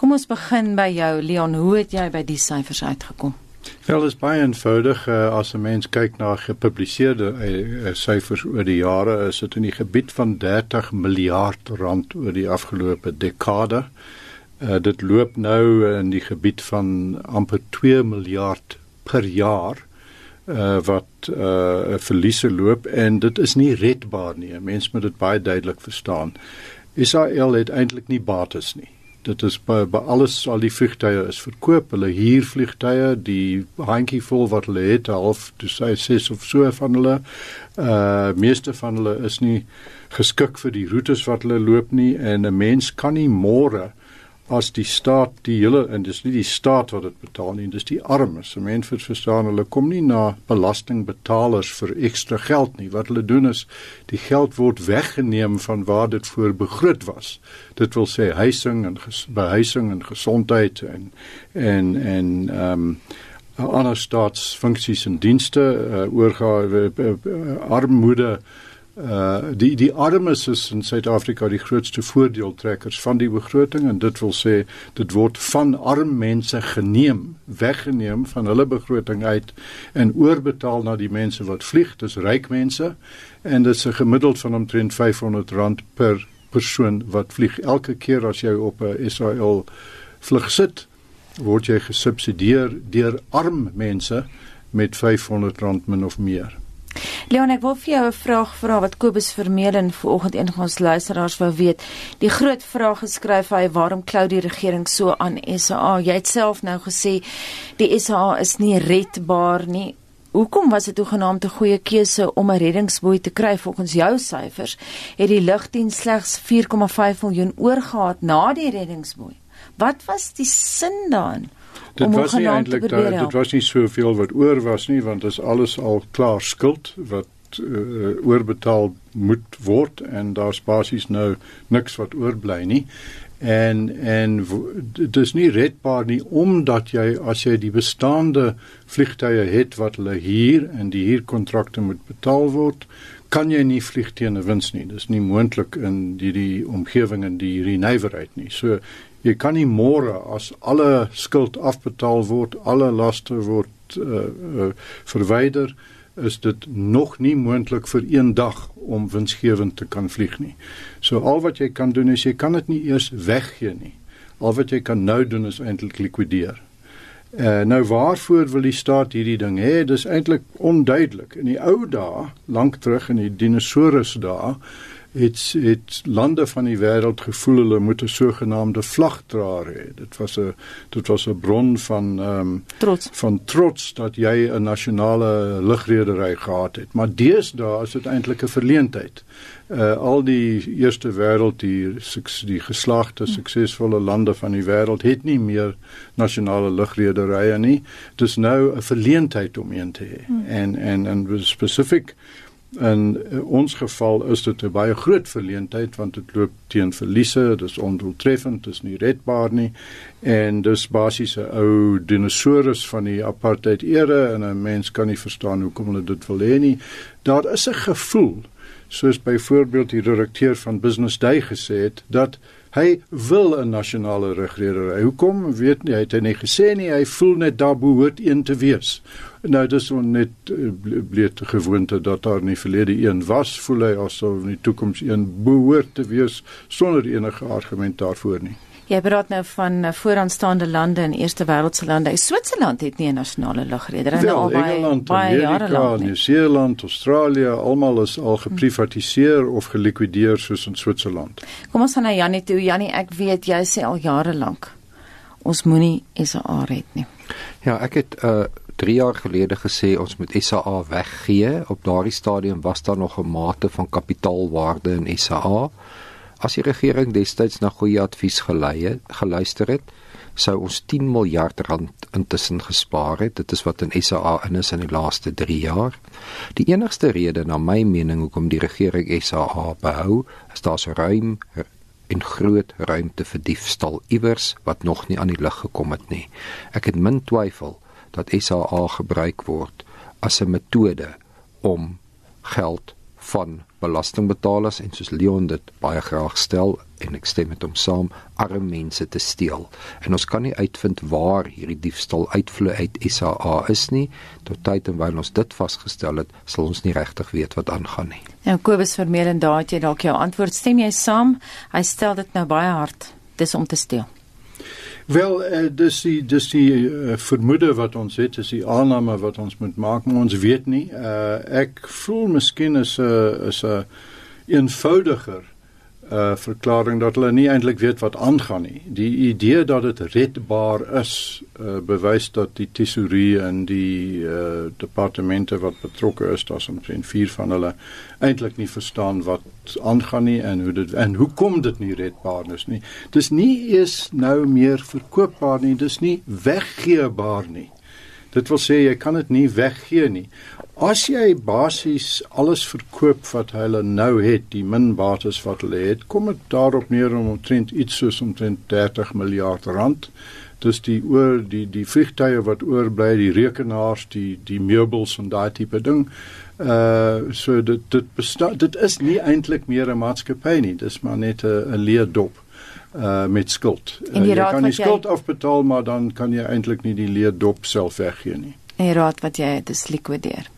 Kom ons begin by jou Leon, hoe het jy by die syfers uitgekom? Wel is baie eenvoudig uh, as 'n mens kyk na gepubliseerde uh, syfers oor die jare is dit in die gebied van 30 miljard rand oor die afgelope dekade. Uh, dit loop nou in die gebied van amper 2 miljard per jaar uh, wat uh, verliese loop en dit is nie redbaar nie. Mense moet dit baie duidelik verstaan. Israel het eintlik nie bates nie dit is by, by alles al die vliegtye is verkoop. Hulle huur vliegtye die handjie vol wat hulle het half toe sê ses of so van hulle uh meeste van hulle is nie geskik vir die roetes wat hulle loop nie en 'n mens kan nie môre as die staat die hele en dis nie die staat wat dit betaal nie dis die armes. Se mense verstaan hulle kom nie na belastingbetalers vir ekstra geld nie. Wat hulle doen is die geld word weggeneem van waar dit voor begroot was. Dit wil sê huising en behuising en gesondheid en en en ehm um, ander staatsfunksies en dienste uh, oorgawe uh, uh, armoede uh die die armes is in Suid-Afrika die grootste voordeeltrekkers van die begroting en dit wil sê dit word van arm mense geneem, weggeneem van hulle begroting uit en oorbetaal na die mense wat vlieg, dis ryk mense en dit is 'n gemiddeld van omtrent R500 per persoon wat vlieg elke keer as jy op 'n Israel vlug sit, word jy gesubsidieer deur arm mense met R500 min of meer. Leon, ek wil vir jou 'n vraag vra wat Kobus Vermeulen vanoggend een van ons luisteraars wou weet. Die groot vraag geskryf hy, waarom klou die regering so aan SA? Jy het self nou gesê die SA is nie redbaar nie. Hoekom was dit hoegenaamd 'n goeie keuse om 'n reddingsboei te kry volgens jou syfers? Het die lugdiens slegs 4,5 miljoen oorgehad na die reddingsboei? Wat was die sin daarin? Dit was nie eintlik daar dit was nie soveel wat oor was nie want dit is alles al klaar skuld wat uh, oorbetaal moet word en daar's basies nou niks wat oorbly nie. En en dit is nie redbaar nie omdat jy as jy die bestaande vliegtye het wat hulle huur en die huurkontrakte moet betaal word kan jy nie vlieg teen 'n wins nie. Dis nie moontlik in die die omgewing en die hierdie nywerheid nie. So jy kan nie môre as alle skuld afbetaal word, alle laste word uh, uh, verwyder, is dit nog nie moontlik vir een dag om winsgewend te kan vlieg nie. So al wat jy kan doen is jy kan dit nie eers weggee nie. Al wat jy kan nou doen is eintlik likwideer. Uh, nou waarvoor wil die staat hierdie ding hê? Dis eintlik onduidelik. In die ou dae, lank terug in die dinosourus dae, het het lande van die wêreld gevoel hulle moet 'n sogenaamde vlagdraer hê. Dit was 'n dit was 'n bron van ehm um, trots van trots dat jy 'n nasionale lugredery gehad het. Maar deesdae is dit eintlik 'n verleentheid. Uh al die eerste wêreld die die geslagte suksesvolle lande van die wêreld het nie meer nasionale lugrederye nie. Dit is nou 'n verleentheid om een te hê. Hmm. En en en spesifiek In ons geval is dit 'n baie groot verleentheid want dit loop teen verliese, dis ondoeltreffend, dis nie redbaar nie en dis basies 'n ou dinosourus van die apartheid era en 'n mens kan nie verstaan hoekom hulle dit wil hê nie. Daar is 'n gevoel, soos byvoorbeeld die direkteur van Business Day gesê het, dat hy wil 'n nasionale regering. Hoekom? Weet nie, hy het nie gesê nie, hy voel net daar behoort een te wees. Nou dis net uh, bleek gewoonte dat daar nie verlede een was, voel hy asof in die toekoms een behoort te wees sonder enige argument daarvoor nie. Jy praat nou van eh, vooraanstaande lande en eerste wêreldse lande. Switserland het nie 'n nasionale lugredery nie al baie Engeland, baie jare lank. Nieu-Seeland, Australië, almal is al geprivatiseer of gelikwideer soos in Switserland. Kom ons gaan na Janie toe. Janie, ek weet jy sê al jare lank ons moenie SA red nie. Ja, ek het uh 3 jaar gelede gesê ons moet SA weggee. Op daardie stadium was daar nog 'n mate van kapitaalwaarde in SA. As die regering destyds na goeie advies gelei geluister het, sou ons 10 miljard rand intussen gespaar het. Dit is wat in SA in is in die laaste 3 jaar. Die enigste rede na my mening hoekom die regering SA behou, is daar so ruim en groot ruimte vir diefstal iewers wat nog nie aan die lig gekom het nie. Ek het min twyfel dat SAA gebruik word as 'n metode om geld van belastingbetalers en soos Leon dit baie graag stel en ek stem met hom saam, arme mense te steel. En ons kan nie uitvind waar hierdie diefstal uitvloei uit SAA is nie. Tot tyd en wyl ons dit vasgestel het, sal ons nie regtig weet wat aangaan nie. En nou, Kobus Vermeulen, daar het jy dalk jou antwoord. Stem jy saam? Hy stel dit nou baie hard. Dis om te steel. Wel, uh, dis die dis die uh, vermoede wat ons het, is die aanname wat ons moet maak, maar ons weet nie. Uh, ek voel miskien is 'n uh, is 'n uh, eenvoudiger uh verklaring dat hulle nie eintlik weet wat aangaan nie. Die idee dat dit redbaar is, uh bewys dat die tesourie en die uh departemente wat betrokke is, daar's omtrent 4 van hulle eintlik nie verstaan wat aangaan nie en hoe dit en hoekom dit nie redbaar is nie. Dis nie eens nou meer verkoopbaar nie, dis nie weggeebaar nie. Dit wil sê jy kan dit nie weggee nie. As jy basies alles verkoop wat hulle nou het, die min bates wat hulle het, kom dit daarop neer om omtrent iets soos omtrent 30 miljard rand. Dis die oor die die vliegtye wat oorbly, die rekenaars, die die meubels en daai tipe ding. Uh so dit dit bestaan dit is nie eintlik meer 'n maatskappy nie, dis maar net 'n leerdop uh met skuld. Uh, jy kan die skuld jy... afbetaal, maar dan kan jy eintlik nie die leerdop self weggee nie. En die raad wat jy het is likwideer.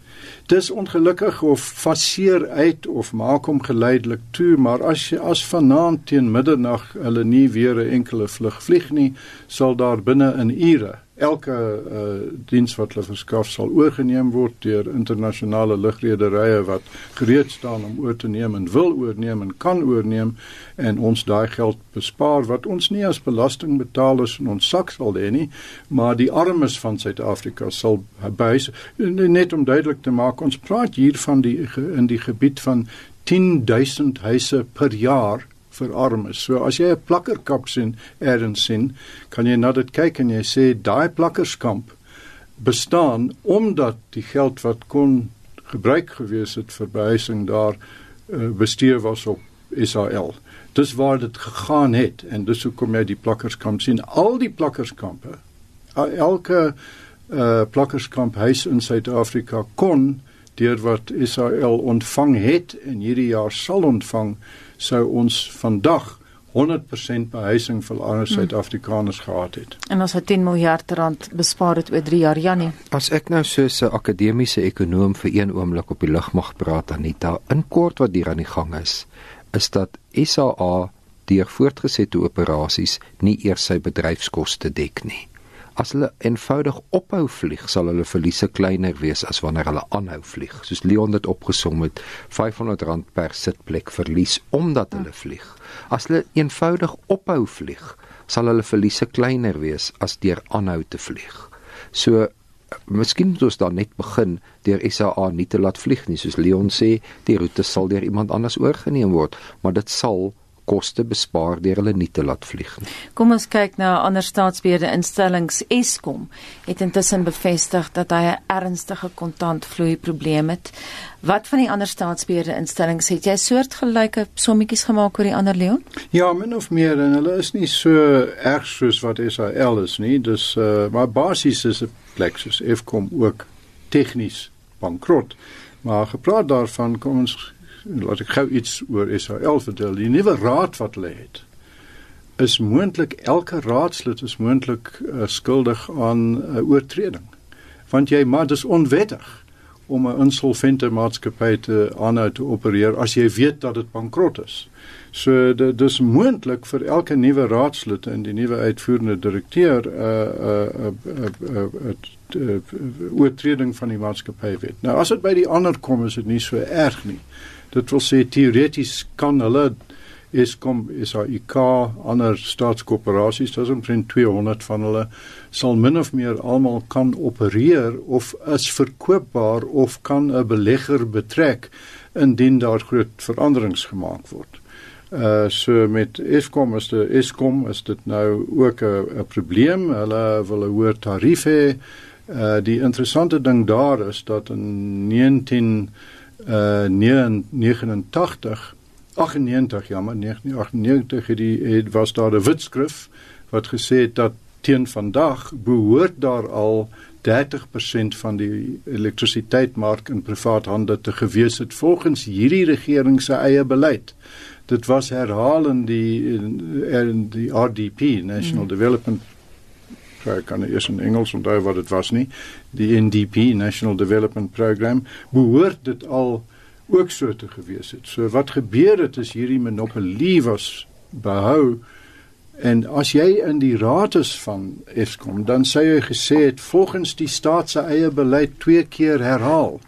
Dis ongelukkig of faseer uit of maak hom geleidelik toe, maar as jy as vanaand teen middernag hulle nie weer 'n enkele vlug vlieg nie, sal daar binne in ure elke uh, diens wat hulle verskaf sal oorgeneem word deur internasionale lugrederye wat gereed staan om oor te neem en wil oorneem en kan oorneem en ons daai geld bespaar wat ons nie as belastingbetalers in ons sak sal hê nie maar die armes van Suid-Afrika sal bys net om duidelik te maak ons praat hier van die in die gebied van 10000 huise per jaar vir armes. So as jy 'n plakkerkap sien ergens sien, kan jy na dit kyk en jy sê daai plakkerskamp bestaan omdat die geld wat kon gebruik gewees het vir behuising daar uh, bestee was op Israel. Dis waar dit gegaan het en dis hoekom jy die plakkerskamp sien. Al die plakkerskampe, elke uh, plakkerskamp huis in Suid-Afrika kon deur wat Israel ontvang het en hierdie jaar sal ontvang sou ons vandag 100% behuising vir ander hmm. Suid-Afrikaners gehad het. En ons het 10 miljard rand bespaar het oor 3 jaar Janie. As ek nou so 'n akademiese ekonoom vir een oomblik op die lug mag praat Anita, in kort wat hier aan die gang is, is dat SAA deur voortgesette operasies nie eers sy bedryfskoste dek nie. As hulle eenvoudig ophou vlieg, sal hulle verliese kleiner wees as wanneer hulle aanhou vlieg. Soos Leon dit opgesom het, R500 per sitplek verlies omdat hulle vlieg. As hulle eenvoudig ophou vlieg, sal hulle verliese kleiner wees as deur aanhou te vlieg. So Miskien moet ons dan net begin deur SAA nie te laat vlieg nie soos Leon sê die roete sal deur iemand anders oorgeneem word maar dit sal koste bespaar deur hulle nie te laat vlieg nie. Kom ons kyk na ander staatsbeheerde instellings. Eskom het intussen bevestig dat hy 'n ernstige kontantvloei probleem het. Wat van die ander staatsbeheerde instellings het jy soortgelyke sommetjies gemaak oor die ander Leon? Ja, min of meer en hulle is nie so erg soos wat SAL is nie. Dis uh maar basies is 'n plek soos Eskom ook tegnies bankrot. Maar gepraat daarvan kom ons laat ek gou iets oor Israel vertel. Die nuwe raad wat hulle het is moontlik elke raadslid is moontlik uh, skuldig aan 'n uh, oortreding. Want jy maar dis onwettig om 'n insolvente maatskappy te aanhou te opereer as jy weet dat dit bankrot is. So dit dis moontlik vir elke nuwe raadslid en die nuwe uitvoerende direkteur 'n uh, 'n uh, 'n uh, oortreding van die maatskappywet. Nou as dit by die ander kom is dit nie so erg nie. Dit wil sê teoreties kan hulle Eskom, SAIK, ander staatskoöperasies, daar is omtrent 200 van hulle sal min of meer almal kan opereer of is verkoopbaar of kan 'n belegger betrek indien daar groot veranderings gemaak word. Uh so met Eskom is dit Eskom is dit nou ook 'n probleem. Hulle wil 'n hoër tarief hê. Uh die interessante ding daar is dat in 19 uh 89 98 ja maar 1998 het die het was daar 'n wetskrif wat gesê het dat teen vandag behoort daar al 30% van die elektrisiteitsmark in privaat hande te gewees het volgens hierdie regering se eie beleid. Dit was herhaal in die in, in die RDP National mm. Development ek kan eers in Engels onthou wat dit was nie die NDP National Development Program behoort dit al ook so te gewees het. So wat gebeur het is hierdie monopolie was behou En as jy in die raad is van Eskom, dan sê jy gesê het volgens die staat se eie beleid twee keer herhaal,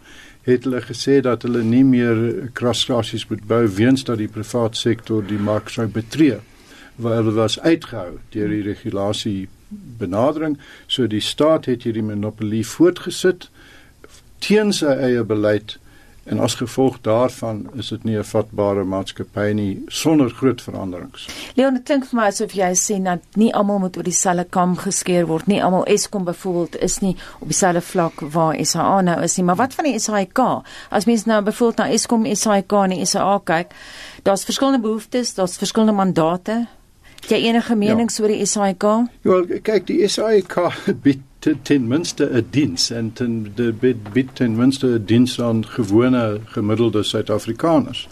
het hulle gesê dat hulle nie meer kragstasies moet bou weens dat die private sektor die mark sou betree. Waar hulle was uitgehou deur die regulasie benadering, so die staat het hierdie monopolie voortgesit teen sy eie beleid En as gevolg daarvan is dit nie 'n vatbare maatskappy nie sonder groot veranderings. Leon, dit klink vir my asof jy sê dat nie almal moet oor dieselfde kam geskeer word nie. Almal Eskom byvoorbeeld is nie op dieselfde vlak waar SA nou is nie. Maar wat van die SAIK? As mens nou byvoorbeeld na Eskom, SAIK en die SA kyk, daar's verskillende behoeftes, daar's verskillende mandate. Het jy enige menings ja. oor die SAIK? Ja, kyk, die SAIK bied ten, minste 'n diens en ten de bid ten minste 'n diens aan gewone gemiddelde Suid-Afrikaners.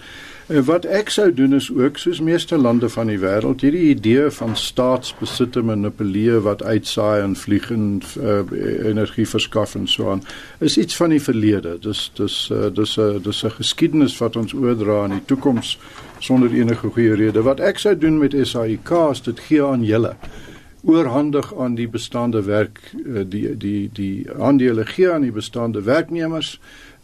Wat ek sou doen is ook soos meeste lande van die wêreld hierdie idee van staatsbesitte manipuleer wat uitsaai en vlieg en uh, energie verskaf en so aan is iets van die verlede. Dis dis uh, dis 'n uh, dis 'n geskiedenis wat ons oordra in die toekoms sonder enige goeie rede. Wat ek sou doen met SAIK is dit gee aan julle oorhandig aan die bestaande werk eh, die die die aandele gee aan die bestaande werknemers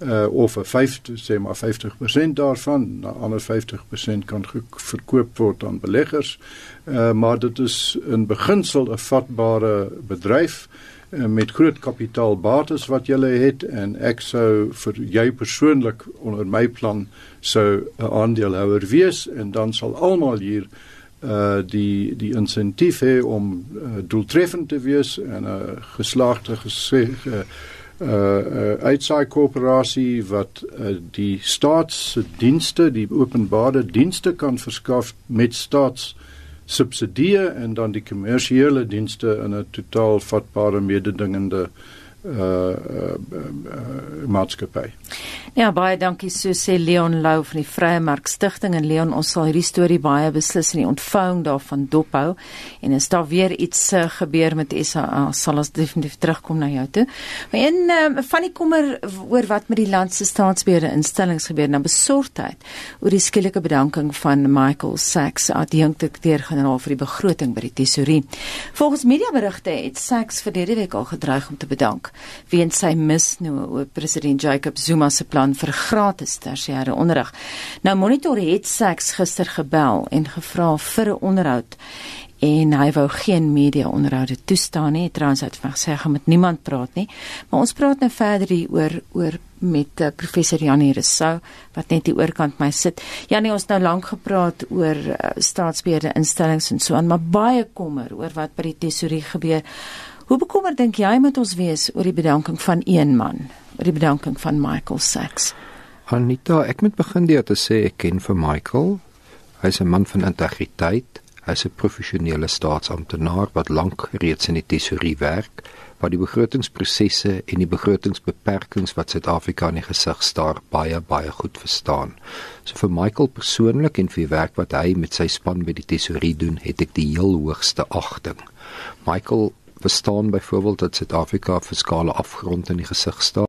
uh, of 'n 50 sê maar 50% daarvan, 'n ander 50% kan verkoop word aan beleggers. Uh, maar dit is in beginsel 'n vatbare bedryf uh, met groot kapitaalbates wat jy het en ek sou vir jou persoonlik onder my plan sou 'n aandeelhouer wees en dan sal almal hier uh die die insentief hê om uh, doeltreffend te wees en 'n uh, geslaagde gesê uh uh uitsaai koöperasie wat uh, die staatsdienste, die openbare dienste kan verskaf met staats subsidie en dan die kommersiële dienste in 'n totaal vatbare mededingende uh, uh, uh maatskappy. Ja, baie dankie so sê Leon Lou van die Vrye Mark Stichting en Leon ons sal hierdie storie baie beslis in die ontvouing daarvan dophou en as daar weer iets uh, gebeur met SA sal ons definitief terugkom na jou toe. Maar een uh, van die kommer oor wat met die land se staatsbeheerde instellings gebeur nou besorgdheid oor die skielike bedanking van Michael Sachs adjunkteur-generaal vir die begroting by die tesourie. Volgens mediaberigte het Sachs verlede week al gedreig om te bedank weens sy misnoë oor president Jacob Zuma se plan vir gratis tersiêre onderrig. Nou Monitor het Saks gister gebel en gevra vir 'n onderhoud en hy wou geen media onderhoude toestaan nie. Trouens het hy gesê hy met niemand praat nie. Maar ons praat nou verder hier oor oor met uh, professor Janie Rousseau wat net hier oorkant my sit. Janie, ons nou lank gepraat oor uh, staatsbeheerde instellings en so aan, maar baie kommer oor wat by die tesorie gebeur. Hoe bekommerd dink jy moet ons wees oor die bedanking van een man? die bedanking van Michael Sachs. Anita, ek moet begin deur te sê ek ken vir Michael. Hy's 'n man van integriteit. Hy's 'n professionele staatsamptenaar wat lank reeds in die tesourie werk, wat die begrotingsprosesse en die begrotingsbeperkings wat Suid-Afrika in die gesig staar baie baie goed verstaan. So vir Michael persoonlik en vir die werk wat hy met sy span by die tesourie doen, het ek die heel hoogste agting. Michael verstaan byvoorbeeld dat Suid-Afrika fiskale afgrond in die gesig staar